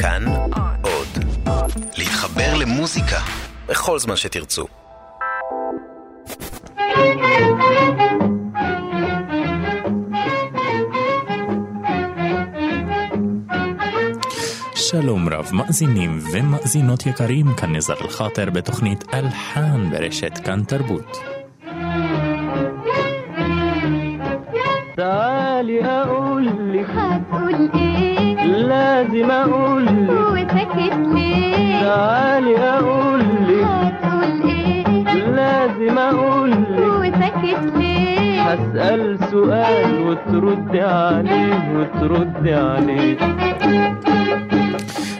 כאן עוד. להתחבר למוזיקה בכל זמן שתרצו. שלום רב מאזינים ומאזינות יקרים, כאן נזר אל-חאטר בתוכנית אלחן ברשת כאן תרבות. تعالي اقول لك هتقول ايه لازم اقول لك وساكت ليه تعالي اقول لك هتقول ايه لازم اقول لك وساكت ليه هسأل سؤال وتردي عليه وتردي عليه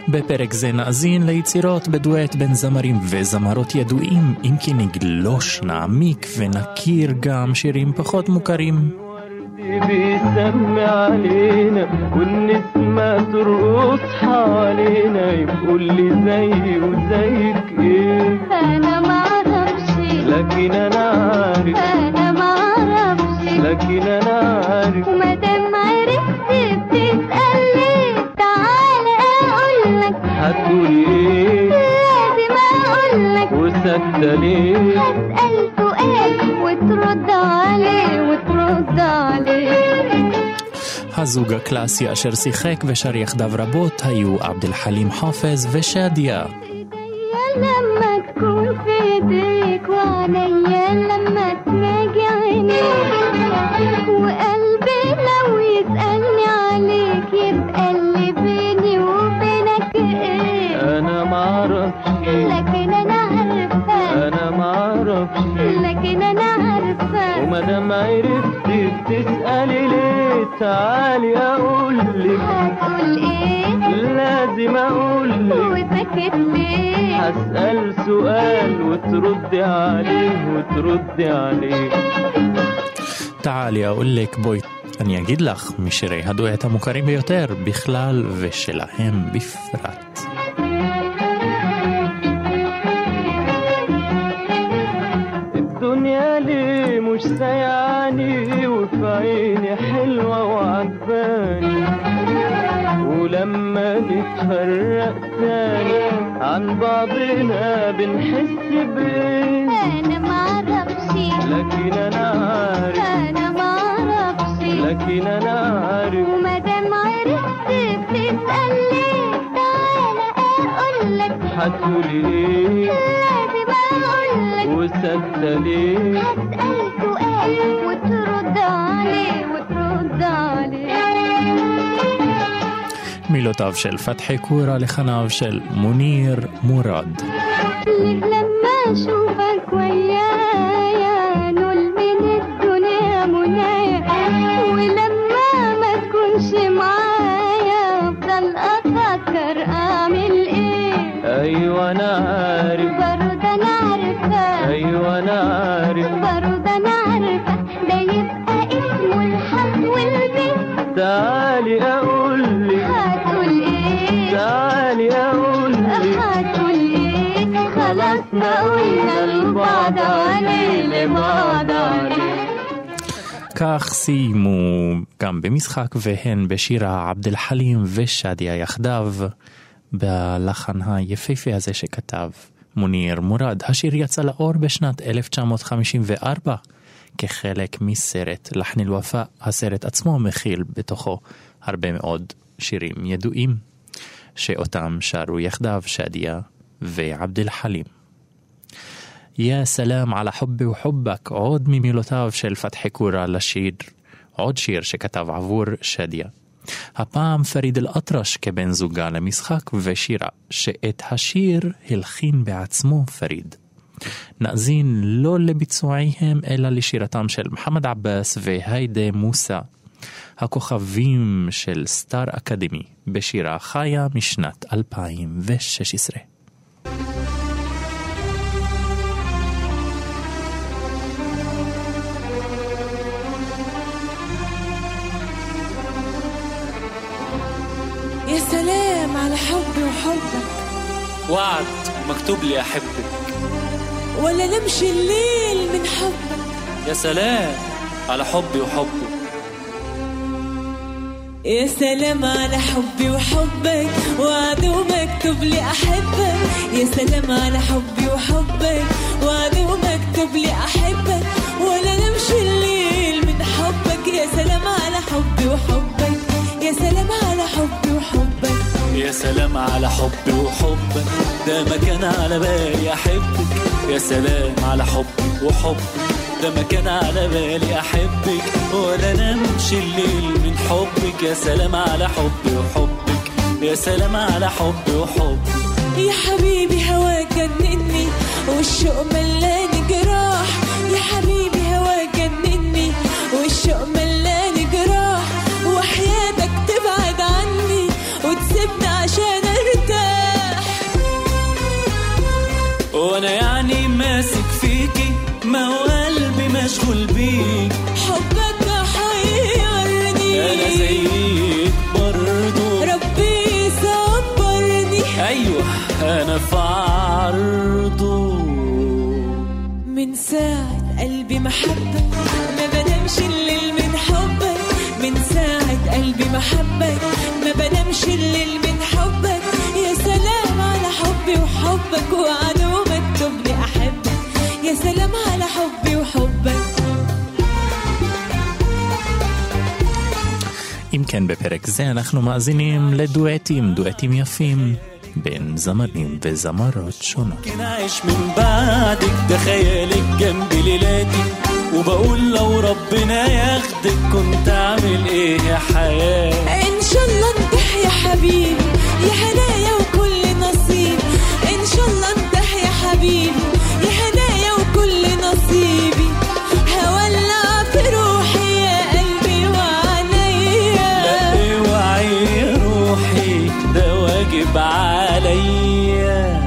בפרק זה נאזין ליצירות בדואט בין זמרים וזמרות ידועים, אם כי נגלוש, נעמיק ונכיר גם שירים פחות מוכרים. بيسمي علينا والنسمة ترقص حوالينا يقول لي زي وزيك إيه؟ أنا معرفش لكن أنا عارف. أنا معرفش لكن أنا عارف. ومادام عرفت بتسأل ليه تعالى اقولك هتقولي إيه؟ لازم اقولك وساكتة ليه؟ هسأل הזוג הקלאסי אשר שיחק ושר יחדיו רבות היו עבד אל חלים חופז ושאדיה. عارفة ومادام عرفتي بتسألي ليه تعالي اقولك هتقول ايه لازم اقولك وساكت ليه هسأل سؤال وتردي عليه وتردي عليه תעלי אאולק בואי אני אגיד לך משירי הדואט המוכרים ביותר בכלל ושלהם בפרט. تاني عن بعضنا بنحس بايه أنا معرفش لكن أنا عارف. أنا معرفش لكن أنا عارف. ومادام عرفت بتسأل ليه؟ تعالى أقولك. هتقولي إيه لازم أقولك. وساكتة ليه هسأل سؤال وترد عليه وترد عليه במילותיו של פתחי קורה, לחניו של מוניר מורד. למה שוב כך סיימו גם במשחק והן בשירה עבד אל חלים ושדיה יחדיו בלחן היפהפה הזה שכתב מוניר מורד. השיר יצא לאור בשנת 1954 כחלק מסרט לחן אל-ופא. הסרט עצמו מכיל בתוכו הרבה מאוד שירים ידועים שאותם שרו יחדיו שדיה ועבד אל יא סלאם על החובי וחובק, עוד ממילותיו של פתחי קורה לשיר, עוד שיר שכתב עבור שדיה. הפעם פריד אל-אטרש כבן זוגה למשחק ושירה, שאת השיר הלחין בעצמו פריד. נאזין לא לביצועיהם אלא לשירתם של מוחמד עבאס והיידה מוסא, הכוכבים של סטאר אקדמי, בשירה חיה משנת 2016. وعد مكتوب لي أحبك. ولا نمشي الليل من حبك. يا سلام على حبي وحبك. يا سلام على حبي وحبك وعد مكتوب لي أحبك. يا سلام على حبي وحبك وعدي ومكتوب لي أحبك. ولا نمشي الليل من حبك. يا سلام على حبي وحبك يا سلام على حبي وحبك. يا سلام على حبي وحبك. ده ما كان على بالي أحبك. يا سلام على حبي وحبك. ده ما كان على بالي أحبك. ولا نمشي الليل من حبك. يا سلام على حبي وحبك. يا سلام على حبي وحبك. يا حبيبي هواك جنني. والشوق ملاني جراح يا حبيبي هواك جنني. والشوق ملاني ساعة قلبي محبك ما بنامش الليل من حبك يا سلام على حبي وحبك وعدو مكتوب لي أحبك يا سلام على حبي وحبك אם כן, בפרק זה אנחנו מאזינים לדואטים, דואטים יפים, בין זמרים וזמרות שונות. ممكن اعيش من بعدك ده خيالك جنب ليلاتي وبقول لو ربنا ياخدك كنت اعمل إيه يا حياة؟ إن شاء الله انتح يا حبيبي يا هدايا وكل نصيب. إن شاء الله انتح يا حبيبي يا هدايا وكل نصيبي. هولع في روحي يا قلبي وعليا اوعي يا روحي ده واجب عليا.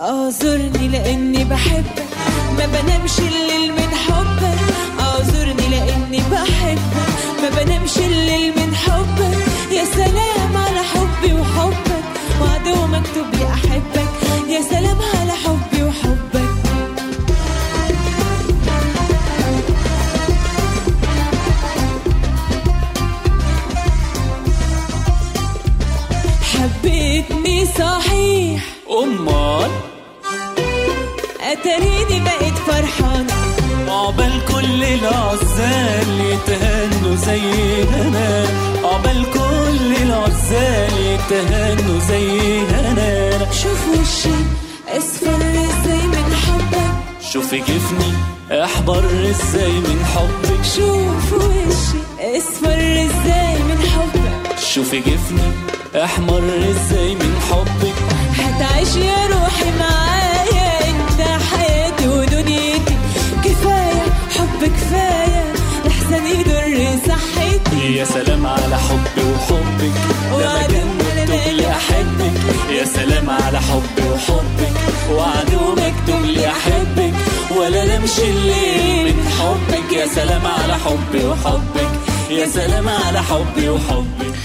أعذرني لأني بحبك ما بنامش الليل من الليل من حبك. يا سلام على حبي وحبك. وعدو مكتوب لي أحبك. يا سلام على حبي وحبك. حبيتني صحيح. بقيت فرحانه عقبال كل العزال يتهنوا زي أنا عقبال كل العزال يتهنوا زي أنا شوف وشي اصفر إزاي من حبك. شوفي جفني احضر إزاي من حبك. شوف وشي اصفر إزاي من حبك. شوفي جفني احمر إزاي من حبك. هتعيش يا روحي معايا يا سلام على حبي وحبك ده مكان مكتوب لي احبك يا سلام على حبي وحبك وعدو مكتوب لي احبك ولا نمشي الليل من حبك يا سلام على حبي وحبك يا سلام على حبي وحبك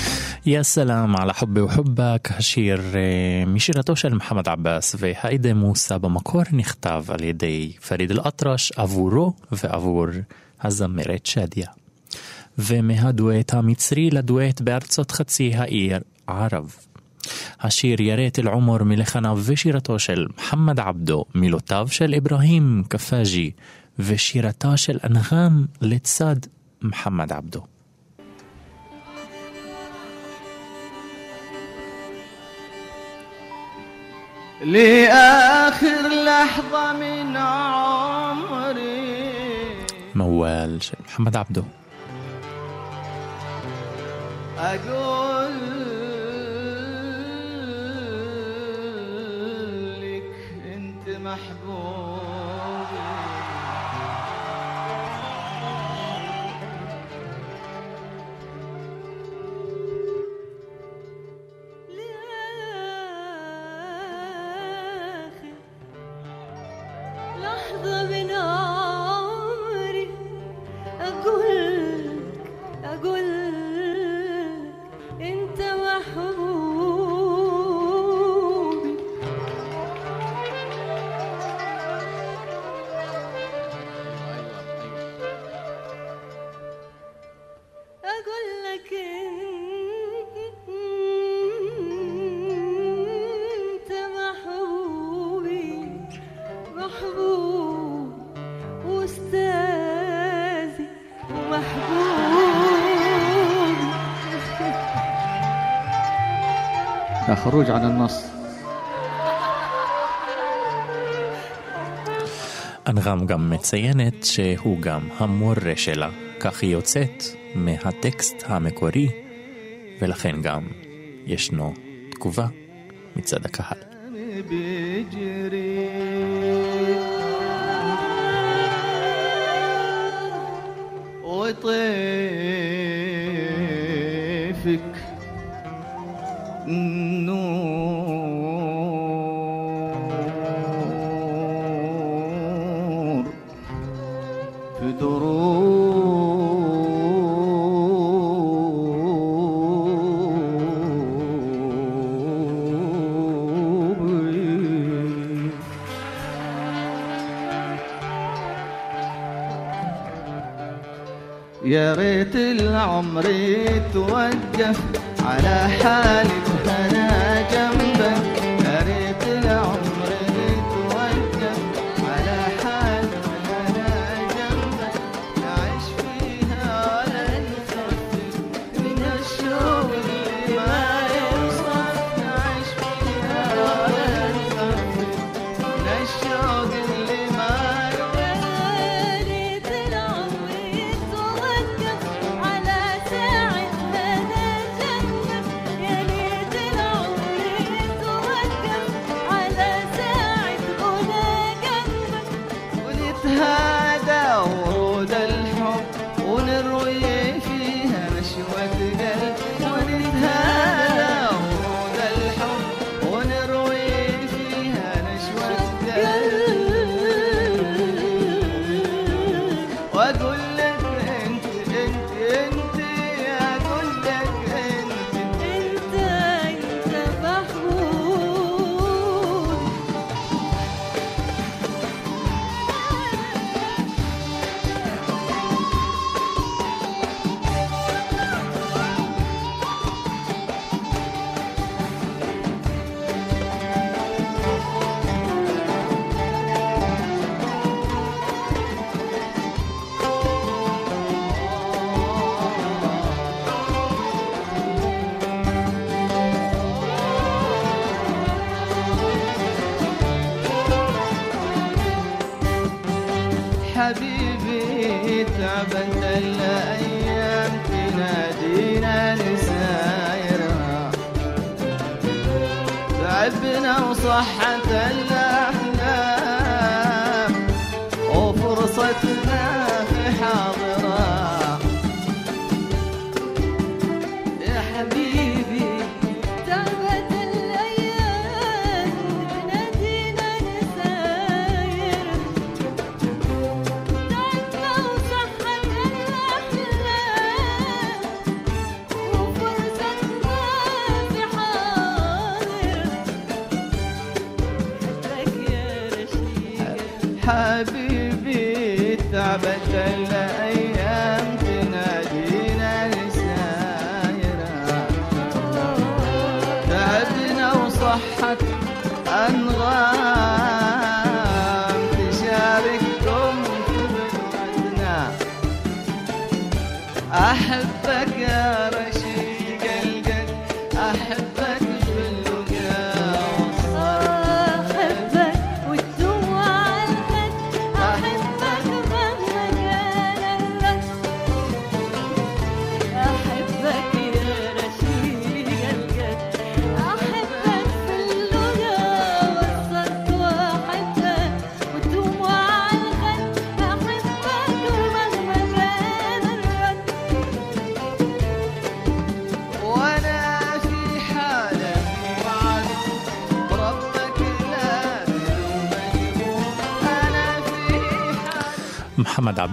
יא סלאם על החבי וחובק, השיר אה, משירתו של מוחמד עבאס והאידה מוסא במקור נכתב על ידי פריד אל-אטרש עבורו ועבור הזמרת שדיה. ומהדואט המצרי לדואט בארצות חצי העיר ערב. השיר יראת אל-עומר מלחניו ושירתו של מוחמד עבדו, מילותיו של אברהים קפאג'י ושירתה של אנהאם לצד מוחמד עבדו. لآخر لحظة من عمري موال של محمد عبده أقول الخروج عن النص אנרם גם מציינת שהוא גם המורה שלה, כך היא יוצאת מהטקסט המקורי, ולכן גם ישנו תגובה מצד הקהל.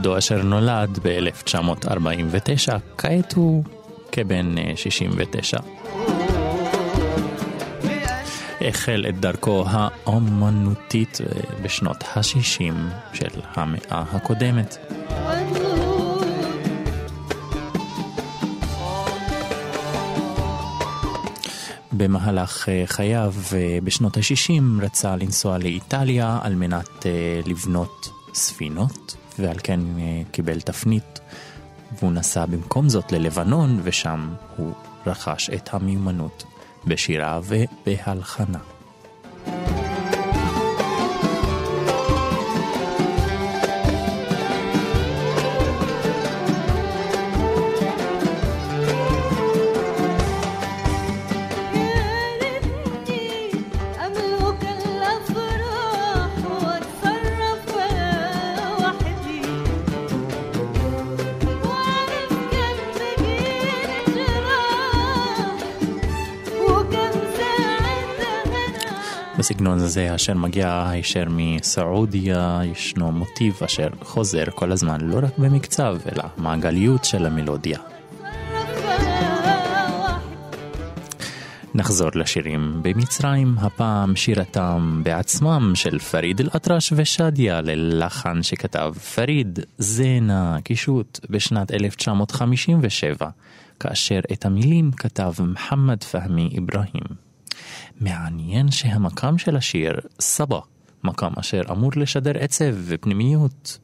עבדו אשר נולד ב-1949, כעת הוא כבן אה, 69. החל את דרכו האומנותית אה, בשנות ה-60 של המאה הקודמת. במהלך אה, חייו בשנות ה-60 רצה לנסוע לאיטליה על מנת לבנות ספינות ועל כן אה, קיבל תפנית. והוא נסע במקום זאת ללבנון, ושם הוא רכש את המיומנות בשירה ובהלחנה. הזה אשר מגיע הישר מסעודיה, ישנו מוטיב אשר חוזר כל הזמן לא רק במקצב, אלא מעגליות של המלודיה. נחזור לשירים במצרים, הפעם שירתם בעצמם של פריד אל-אטרש ושדיה ללחן שכתב פריד זנה קישוט בשנת 1957, כאשר את המילים כתב מוחמד פהמי אברהים. מעניין שהמקם של השיר, סבא, מקם אשר אמור לשדר עצב ופנימיות,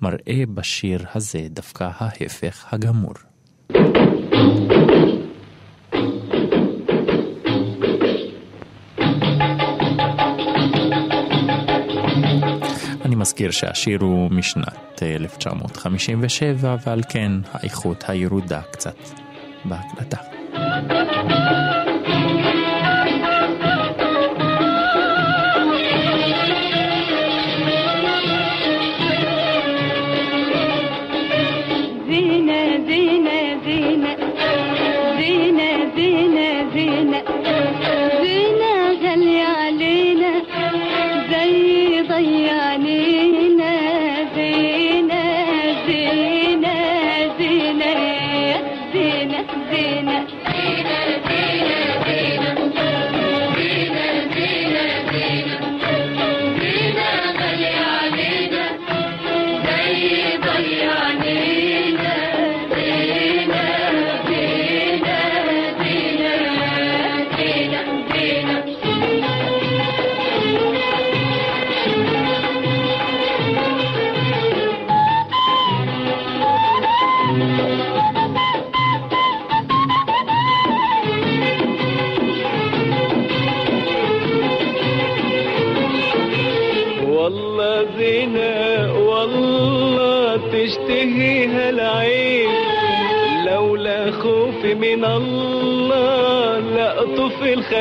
מראה בשיר הזה דווקא ההפך הגמור. אני מזכיר שהשיר הוא משנת 1957 ועל כן האיכות הירודה קצת בהקלטה.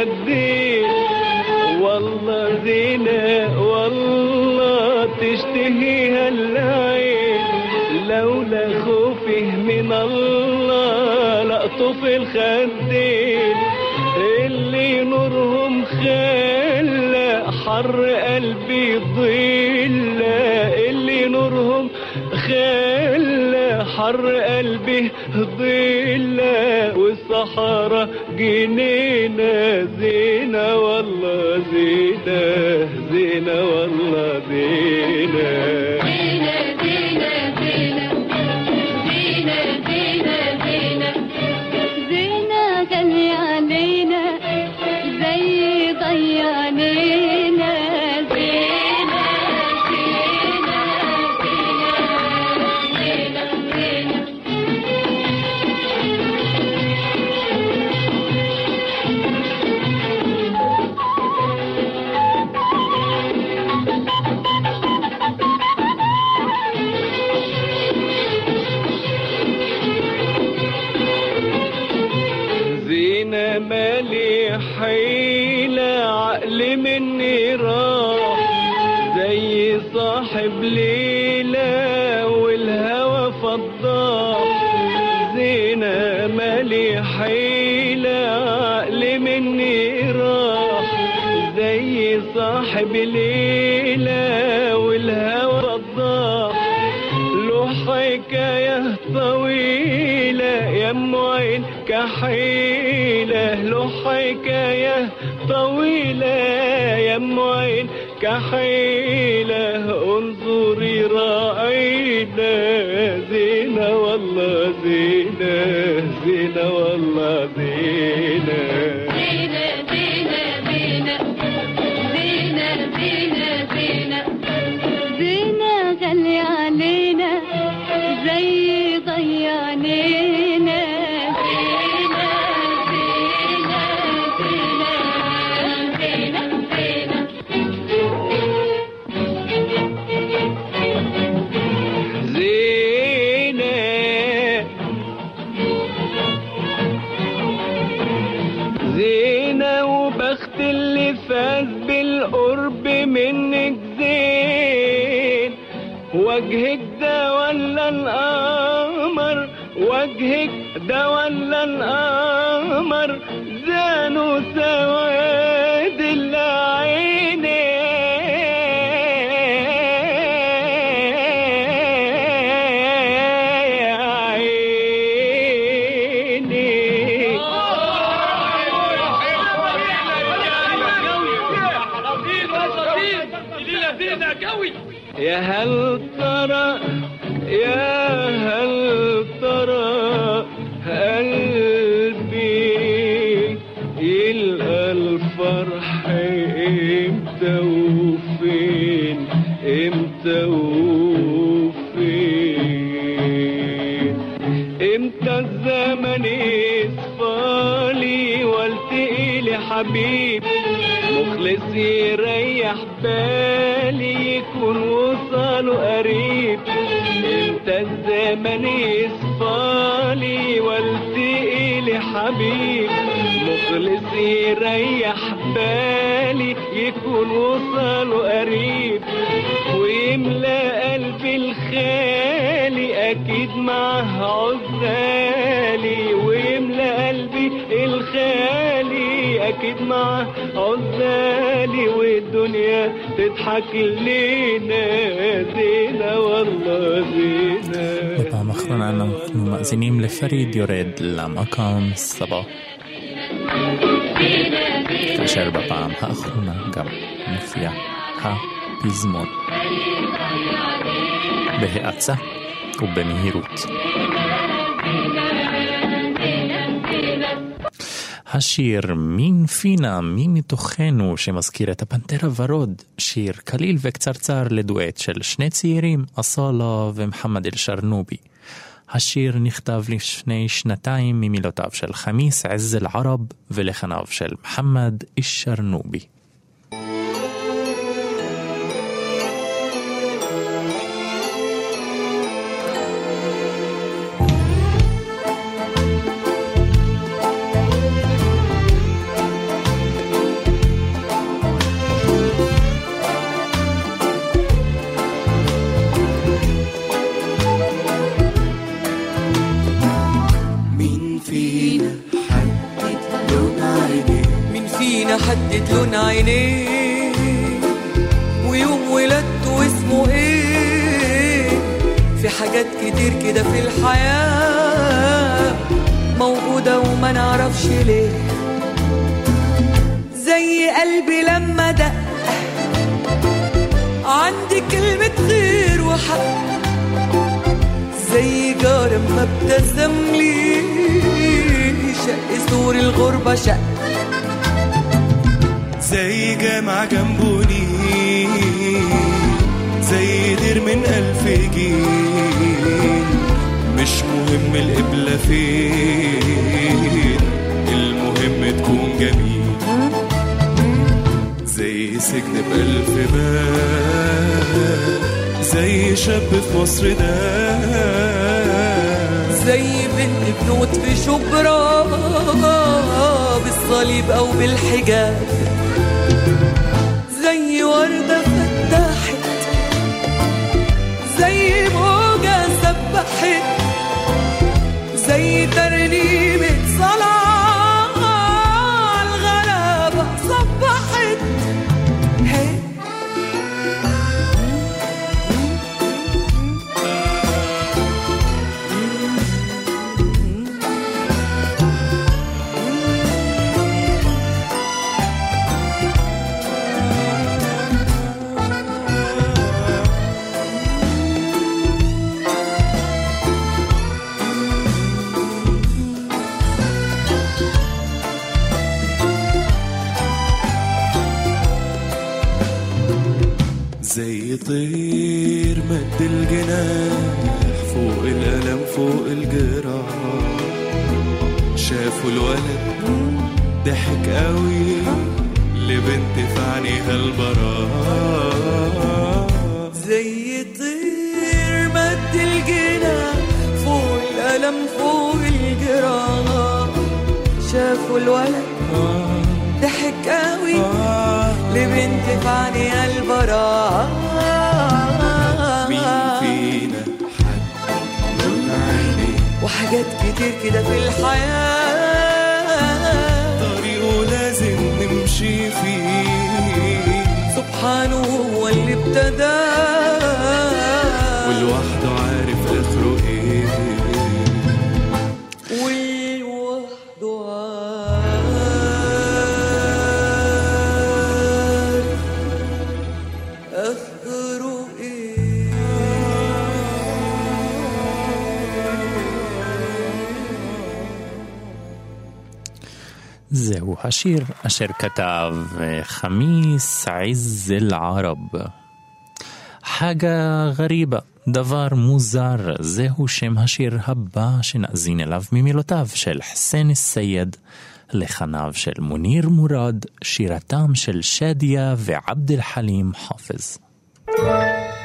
الخدين والله زينة والله تشتهيها العين. لولا خوفي من الله لأطف الخدين اللي نورهم خلى حر قلبي ضل اللي نورهم خلى حر قلبي ضل والصحراء جنينة לפריד יורד למקום סבא. כאשר בפעם האחרונה גם מופיע הפזמון. בהאצה ובמהירות. השיר מין פינה, מי מתוכנו שמזכיר את הפנתר הוורוד, שיר קליל וקצרצר לדואט של שני צעירים, אסאלה ומחמד אל-שרנובי. השיר נכתב לפני שנתיים ממילותיו של חמיס עז אל-ערב ולחניו של מחמד אל-שרנובי. حدد لون عينيه ويوم ولادته اسمه إيه في حاجات كتير كده في الحياة موجودة وما نعرفش ليه. زي قلبي لما دق عندي كلمة خير وحق. زي جار ما ابتسم لي شق سور الغربة شق. زي جامع جنبوني زي دير من ألف جيل. مش مهم القبلة فين المهم تكون جميل. زي سجن بألف باب زي شاب في مصر ده. زي بنت بنوت في شبرا بالصليب أو بالحجاب. سبحت زي ترنيمة השיר אשר כתב חמיס עז אל-ערב. חגה גריבה, דבר מוזר, זהו שם השיר הבא שנאזין אליו ממילותיו של חסן סייד לחניו של מוניר מורד, שירתם של שדיה ועבד אל-חלים חופז. thank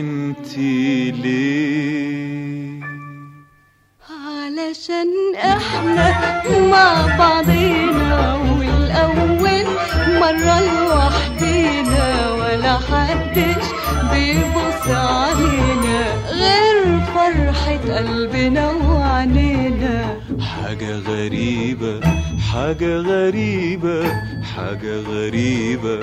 انتي ليه؟ علشان إحنا مع بعضينا والاول مرة لوحدينا ولا حدش بيبص علينا غير فرحة قلبنا وعنينا. حاجة غريبة حاجة غريبة حاجة غريبة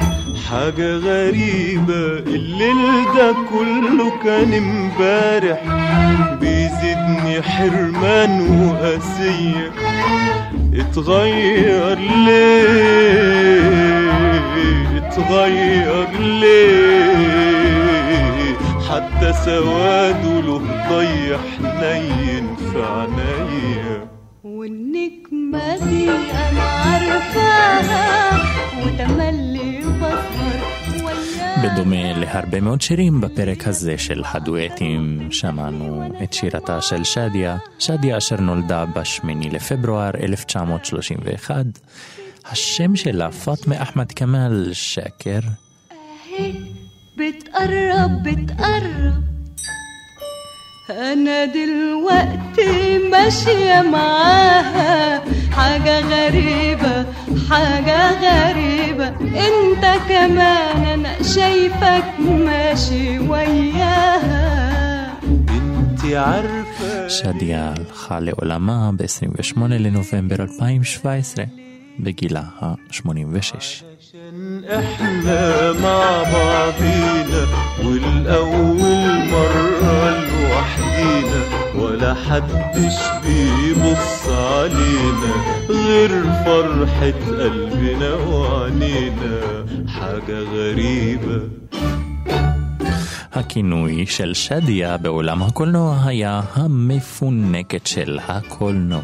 حاجة غريبة. الليل ده كله كان امبارح بيزيدني حرمان وقاسية اتغير ليه؟ اتغير ليه؟ حتى سواده له ضي حنين في عينيا. والنجمة دي أنا عارفاها وتملي بسهر وياها בדומה להרבה מאוד שירים בפרק הזה של הדואטים, שמענו את שירתה של שדיה, שדיה אשר נולדה ב-8 לפברואר 1931. השם שלה פאטמה אחמד כמאל שקר, اهي بتقرب بتقرب انا دلوقتي ماشية معاها حاجة غريبة حاجة غريبة انت كمان انا شايفك ماشي وياها انتي عارفة שדיה הלכה לעולמה ב-28 לנובמבר 2017, בגילה ה-86. عشان احنا مع بعضينا والاول مرة لوحدينا ولا حدش بيبص علينا غير فرحة قلبنا وعنينا حاجة غريبة הכינוי של שדיה בעולם הקולנוע היה המפונקת של הקולנוע.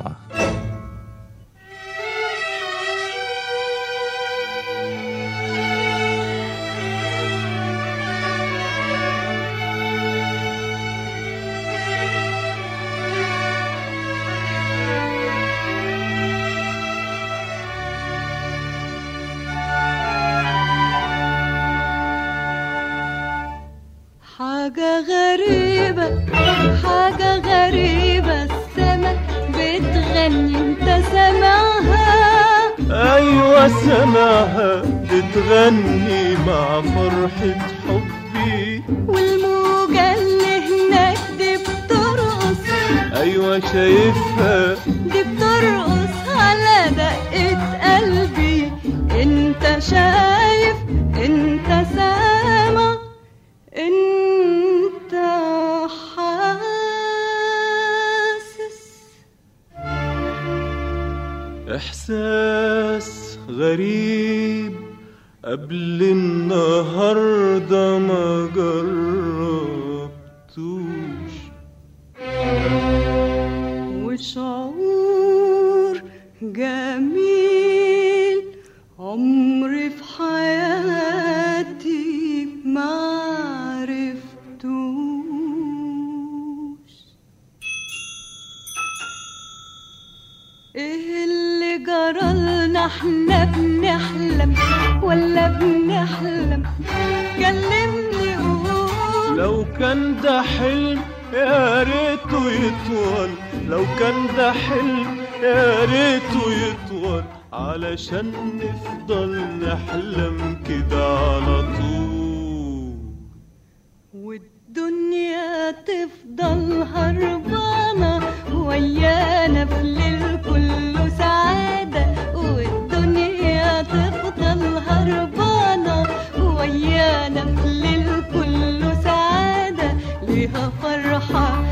ريته يطول لو كان ده حلم يا ريته يطول. علشان نفضل نحلم كده على طول. والدنيا تفضل هربانة ويانا في الليل كله سعادة. والدنيا تفضل هربانة ويانا في الليل كله سعادة. ليها فرحة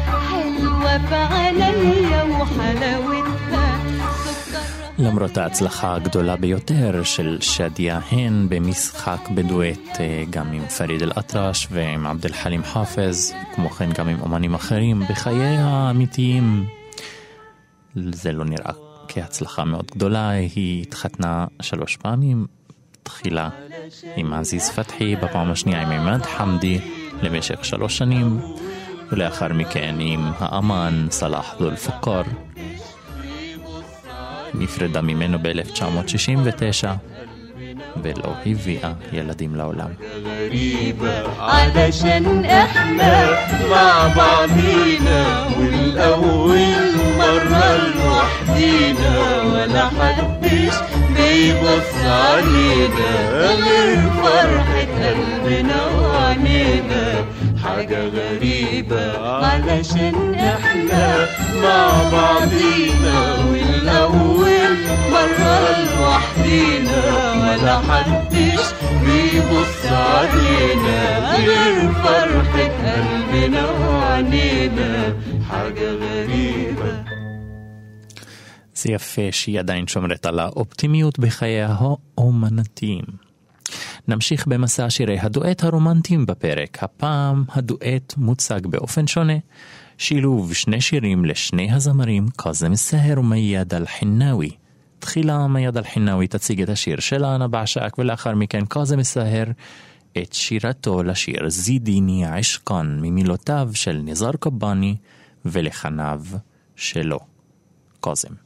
حلوة في عينيا وحلاوتها سكرها למרות ההצלחה הגדולה ביותר של שדיה הן במשחק בדואט אה, גם עם פריד אל-אטרש ועם עבד אל-חלים חאפז, כמו כן גם עם אומנים אחרים, בחייה האמיתיים זה לא נראה כהצלחה מאוד גדולה, היא התחתנה שלוש פעמים, תחילה עם עזיז פתחי, בפעם השנייה עם עימאד חמדי למשך שלוש שנים, ולאחר מכן עם האמן סלאח דול פקר. נפרדה ממנו ב-1969 ולא הביאה ילדים לעולם. علشان احنا مع بعضينا والأول مرة لوحدينا ولا حدش بيبص علينا غير فرحة قلبنا وعنينا حاجة غريبة علشان احنا مع بعضينا والأول مرة لوحدينا ولا حدش بيبص علينا غير فرحة قلبنا وعنينا حاجة غريبة זה יפה שהיא עדיין שומרת על האופטימיות בחייה האומנתיים. נמשיך במסע שירי הדואט הרומנטיים בפרק. הפעם הדואט מוצג באופן שונה. שילוב שני שירים לשני הזמרים קאזם א-סהר ומייד אל-חינאווי. תחילה מייד אל-חינאווי תציג את השיר שלה אנה בעשק ולאחר מכן קאזם א-סהר את שירתו לשיר זידיני עשקן ממילותיו של ניזאר קבאני ולחניו שלו. קאזם.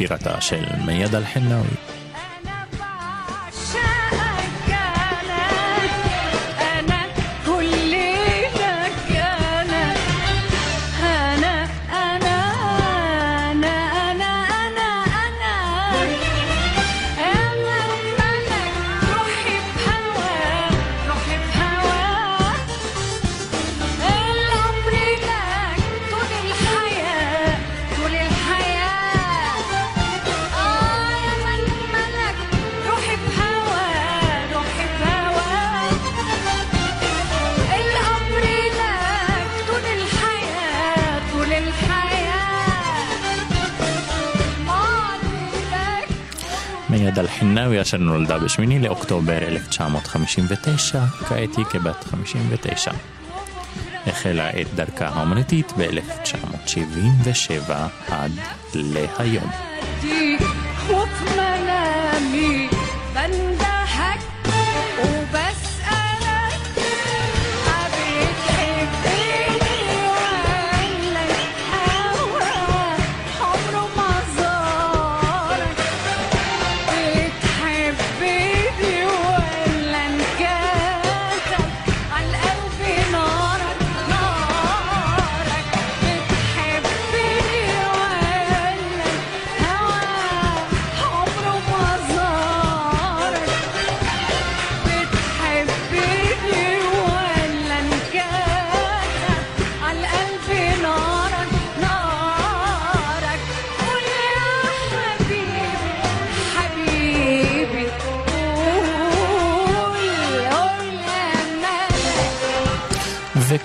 الشركة של ميادة الحناوي. אלחנאווי אשר נולדה ב-8 לאוקטובר 1959, כעת היא כבת 59. החלה את דרכה האומנותית ב-1977 עד להיום.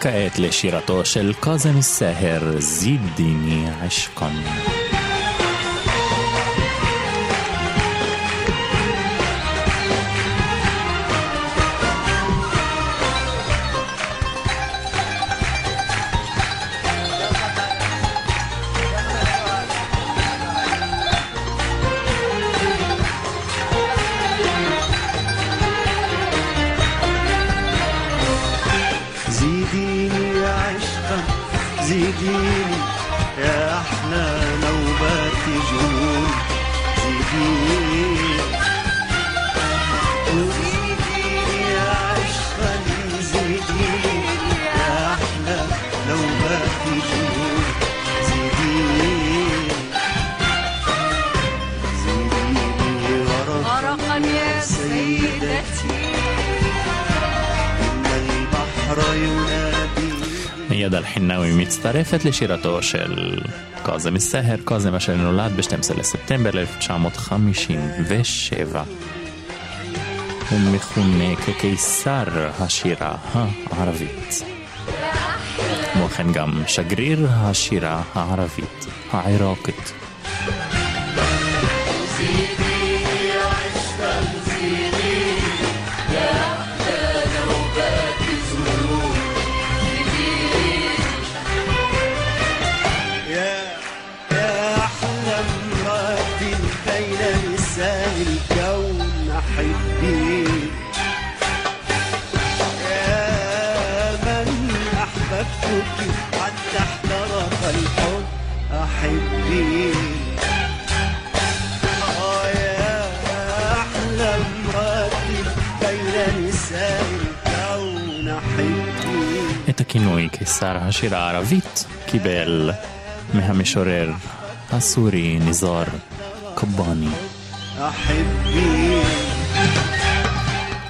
וכעת לשירתו של קאזם סהר, זידיני עשקן. מצטרפת לשירתו של קאזם סהר, קאזם אשר נולד ב-12 לספטמבר 1957. הוא מכונה כקיסר השירה הערבית. כמו כן גם שגריר השירה הערבית העיראקית. يا הכינוי כשר השירה הערבית קיבל מהמשורר הסורי ניזור קובאני.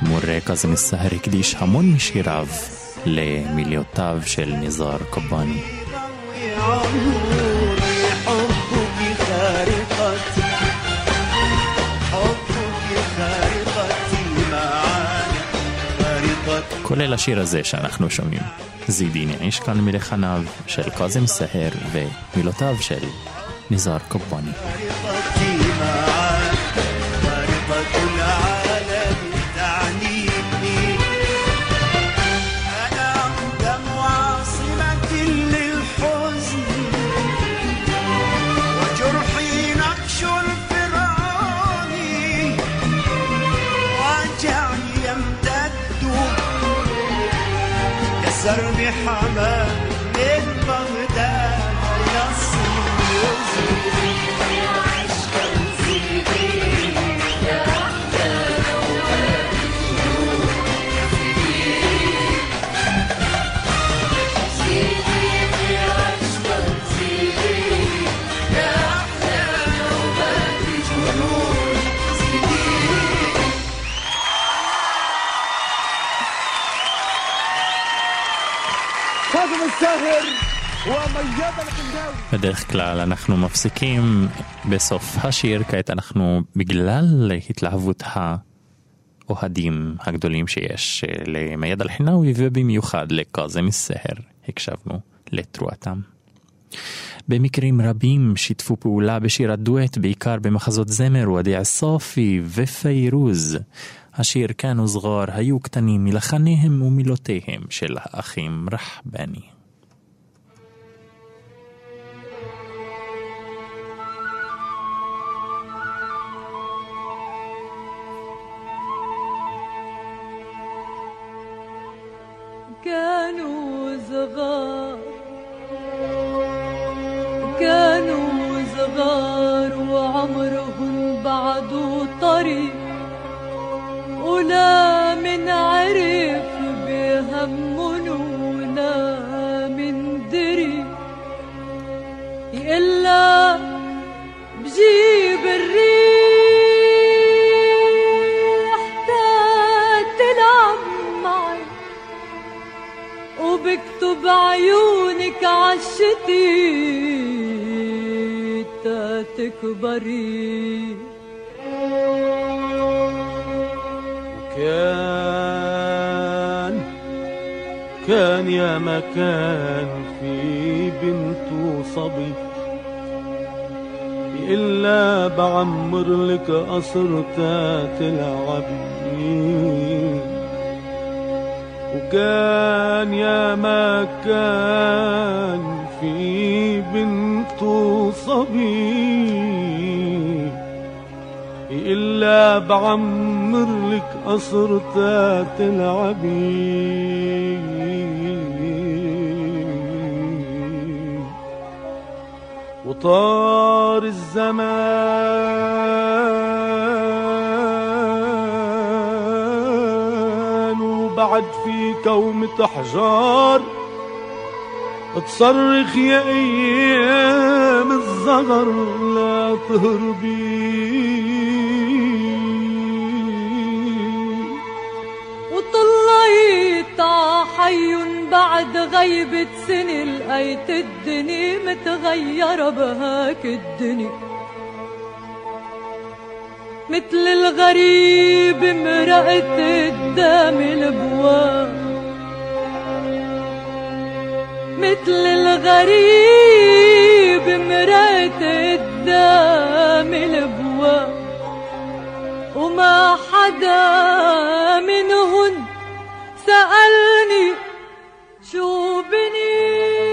מורה קאזם א-סהר הקדיש המון משיריו למילותיו של ניזור קובאני. כולל השיר הזה שאנחנו שומעים. זידיני איש כאן מלחניו של קאזם סהר ומילותיו של ניזאר קבאני. Muhammad בדרך כלל אנחנו מפסיקים בסוף השיר, כעת אנחנו בגלל התלהבות האוהדים הגדולים שיש אה, למייד אל-חינאווי ובמיוחד לקאזם א-סהר, הקשבנו לתרועתם. במקרים רבים שיתפו פעולה בשירת דואט, בעיקר במחזות זמר ודיע סופי ופיירוז. השיר כאן וסגור היו קטנים מלחניהם ומילותיהם של האחים רחבני. صغار كانوا صغار وعمرهم بعده طريق. ولا من عرف بهمن ولا من دري إلا بجيب الريح وبكتب عيونك عالشتي تكبري كان كان يا مكان في بنت وصبي إلا بعمر لك قصر تلعبي. وكان يا ما كان في بنت وصبي إلا بعمر لك قصر تلعبي وطار الزمان وبعد في كومة أحجار تصرخ يا أيام الزغر لا تهربي. وطليت عحي بعد غيبة سنة لقيت الدنيا متغيرة بهاك الدنيا. مثل الغريب مرقت قدام الابواب مثل الغريب مرقت قدام الابواب وما حدا منهن سألني شو بني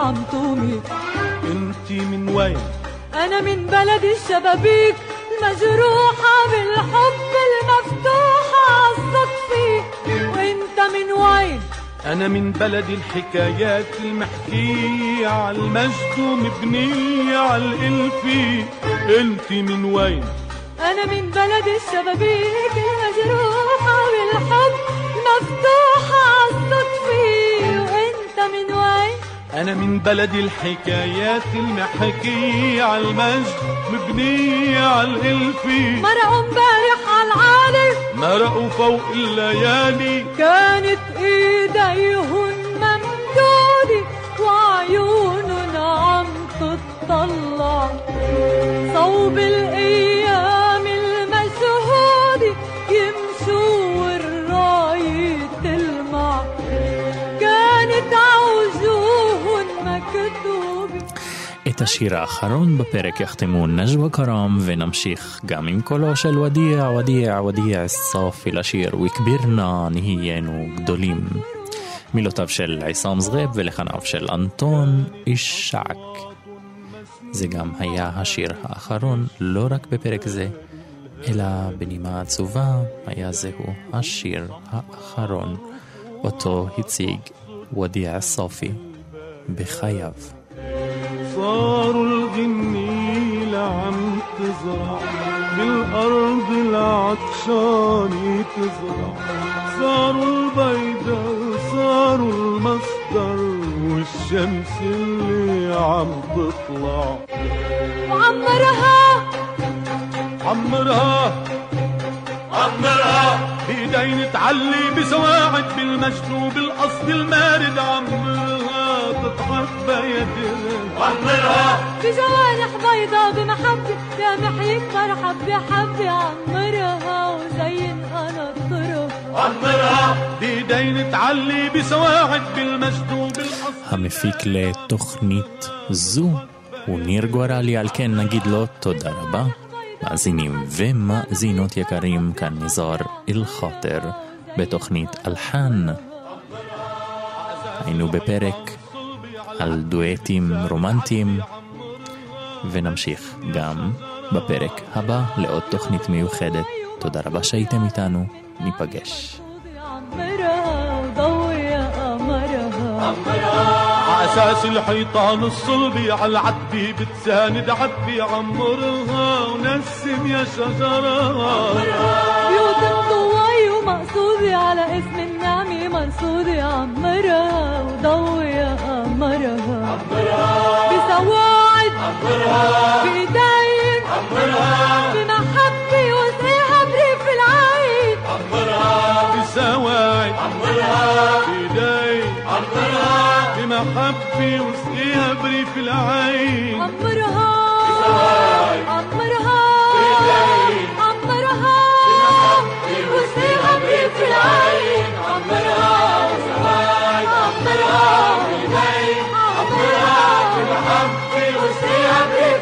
عم تومي انتي من وين؟ أنا من بلد الشبابيك المجروحة بالحب المفتوحة عالصدفة وإنت من وين؟ أنا من بلد الحكايات المحكية على المجد ومبنية على الالفي انتي من وين؟ أنا من بلد الشبابيك المجروحة بالحب المفتوحة أنا من بلد الحكايات المحكية على المجد مبنية على الإلفي مرقوا امبارح عالعالي مرقوا فوق الليالي. كانت إيديهن ممدودة وعيونن عم تطلع. صوب الأيام את השיר האחרון בפרק יחתמו נג'ווה כרם ונמשיך גם עם קולו של ודיע, ודיע, ודיע סופי לשיר וכבירנה נהיינו גדולים. מילותיו של עיסאם זרב ולחניו של אנטון אישק. זה גם היה השיר האחרון, לא רק בפרק זה, אלא בנימה עצובה היה זהו השיר האחרון, אותו הציג ודיע סופי בחייו. صاروا الغنيلة عم تزرع بالأرض العطشانة تزرع. صاروا البيضة صاروا المصدر والشمس اللي عم تطلع. وعمرها؟ عمرها عمرها. بايدين تعلي بسواعد بالمجد وبالقصد المارد عمرها تضحك بيدها عمرها بجوارح بيضة بمحبة يا محيط مرحب بحبة عمرها وزين قنطرها عمرها بايدين تعلي بسواعد بالمجد وبالقصد המפיק לתוכנית זו הוא ניר גורלי, על כן נגיד לו תודה רבה. מאזינים ומאזינות יקרים, כאן נזהר אל-חוטר בתוכנית אלחן. היינו בפרק על דואטים רומנטיים, ונמשיך גם בפרק הבא לעוד תוכנית מיוחדת. תודה רבה שהייתם איתנו, ניפגש. عمرها وضوي يا قمرها عساس الحيطان الصلبي على العتبة بتساند عتبة عمرها ونسم يا شجرها بيوت الضواي ومقصودة على اسم النعمة منصودة عمرها وضوي يا قمرها بسواعد بإيدين بمحبة وسقيها بريف العين. بسواعد بايدي بمحبة وسقيها بريف العين. عمرها عمرها وسقيها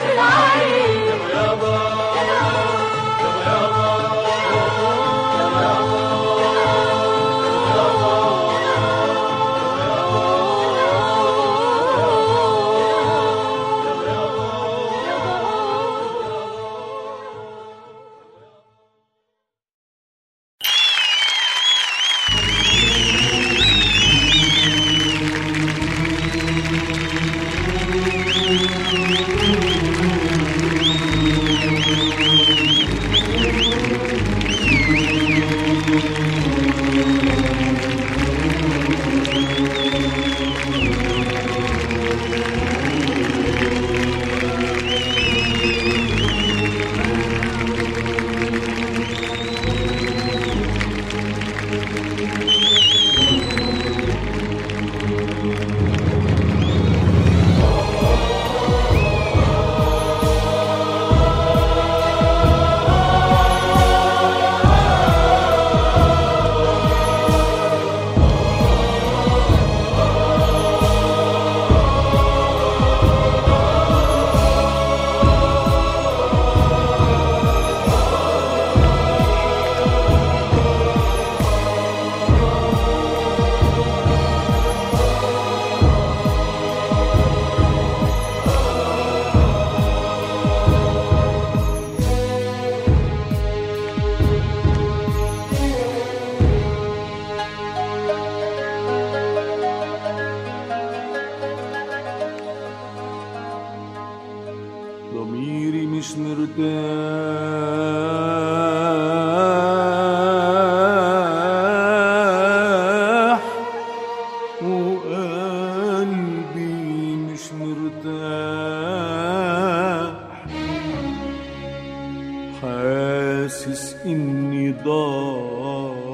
ضايع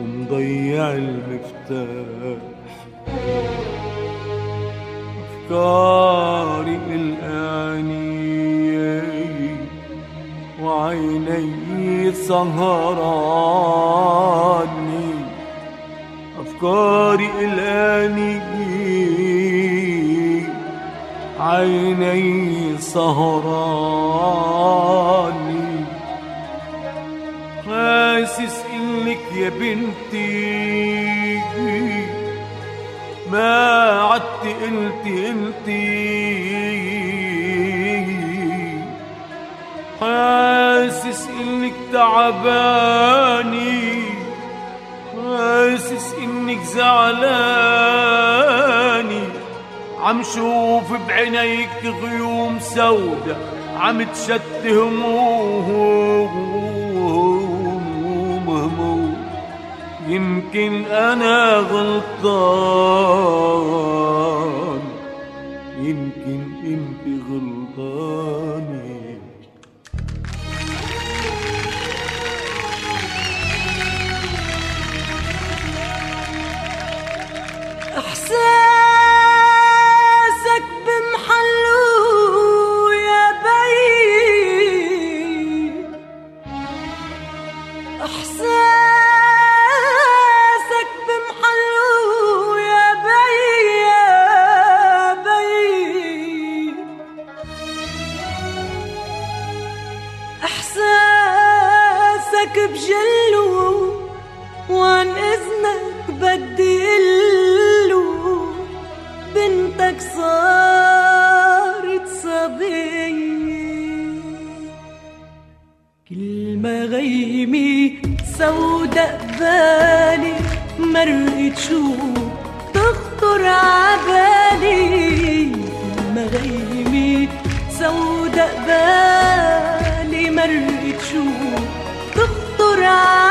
ومضيع المفتاح. أفكاري الآنية وعيني سهراني. أفكاري الآنية عيني سهراني. يا بنتي ما عدت قلتي قلتي حاسس إنك تعباني حاسس إنك زعلاني. عم شوف بعينيك غيوم سودا عم تشت هموم يمكن أنا غلطان بنتك صارت صبية كل ما غيمي سودا قبالي مرقت شو تخطر عبالي. كل ما غيمي سودا قبالي مرقت شو تخطر عبالي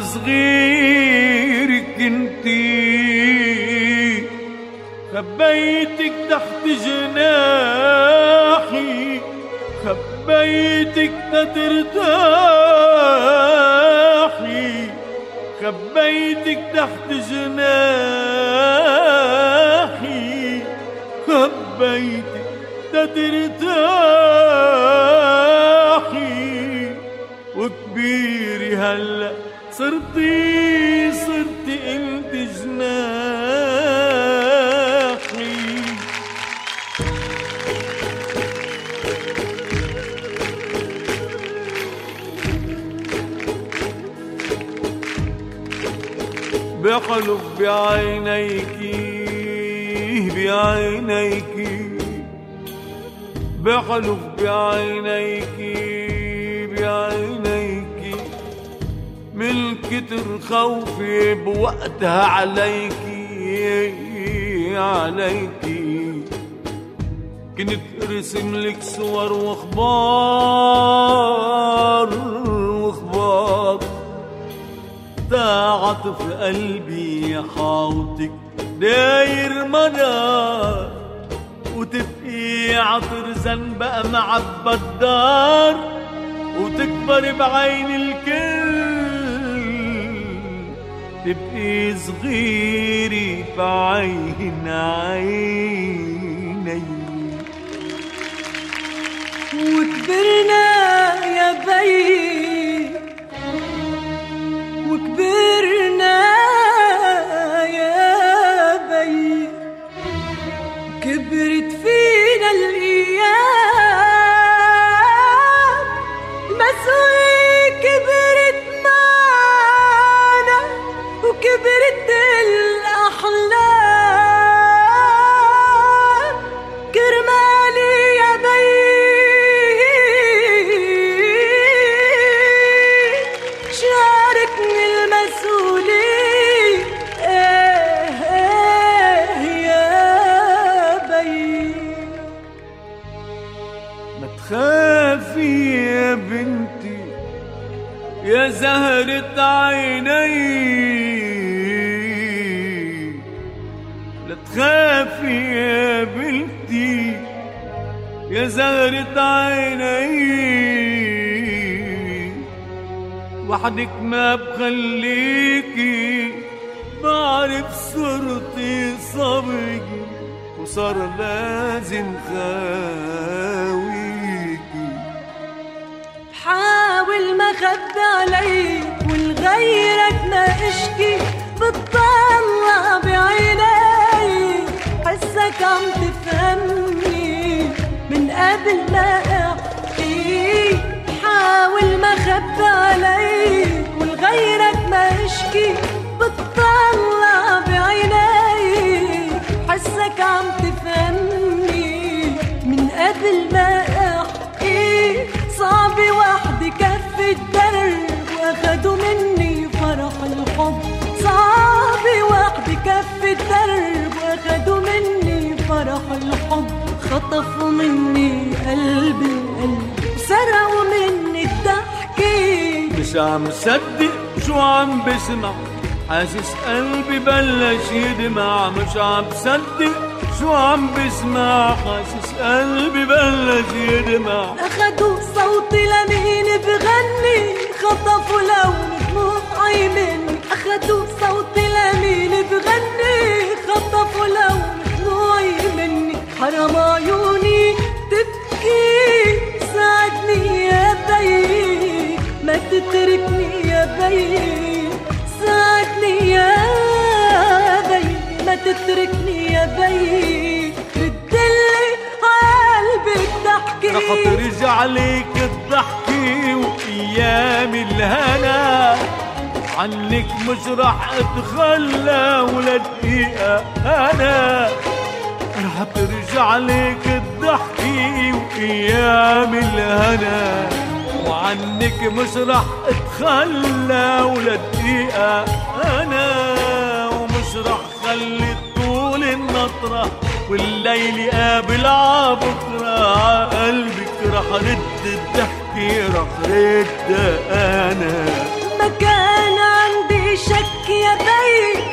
لما صغيري كنتي خبيتك تحت جناحي خبيتك ترتاحي خبيتك تحت جناحي خبيتك ترتاحي وكبيري هلا صرتي صرتي انت جناحي. بحلف بعينيك بعينيك. بحلف بعينيك بعينيك. من كتر خوفي بوقتها عليك عليك. كنت ارسم لك صور وأخبار وأخبار. تعاطف قلبي حاوطك داير منار وتبقي عطر زنبقى معبى الدار. وتكبر بعين الكل تبقي صغيري بعين عيني. وكبرنا يا بي وكبرنا وحدك ما بخليكي بعرف صرتي صبري وصار لازم خاويكي. حاول ما خد عليك ولغيرك ما اشكي بتطلع بعيني حسك عم تفهمني من قبل ما احكي. حاول ما خد عليك ولغيرك ما اشكي بتطلع بعيني. حسك عم تفهمني من قبل ما أحكي. صعب وحدي كف الدرب وأخدوا مني فرح الحب. صعب وحدي كف الدرب وأخدوا مني فرح الحب. خطفوا مني قلبي القلب سرقوا مش عم صدق شو عم بسمع. حاسس قلبي بلش يدمع. مش عم صدق شو عم بسمع. حاسس قلبي بلش يدمع. أخدوا صوتي لمين بغني؟ خطفوا لون دموعي مني ترجع ليك الضحكة وأيام الهنا. عنك مش رح أتخلى ولا دقيقة أنا رح ترجع ليك الضحكة وأيام الهنا. وعنك مش رح أتخلى ولا دقيقة أنا ومش رح خلي طول النطرة والليل قابل عبكرة عقلبك راح رد الضحك راح رد أنا. ما كان عندي شك يا بيه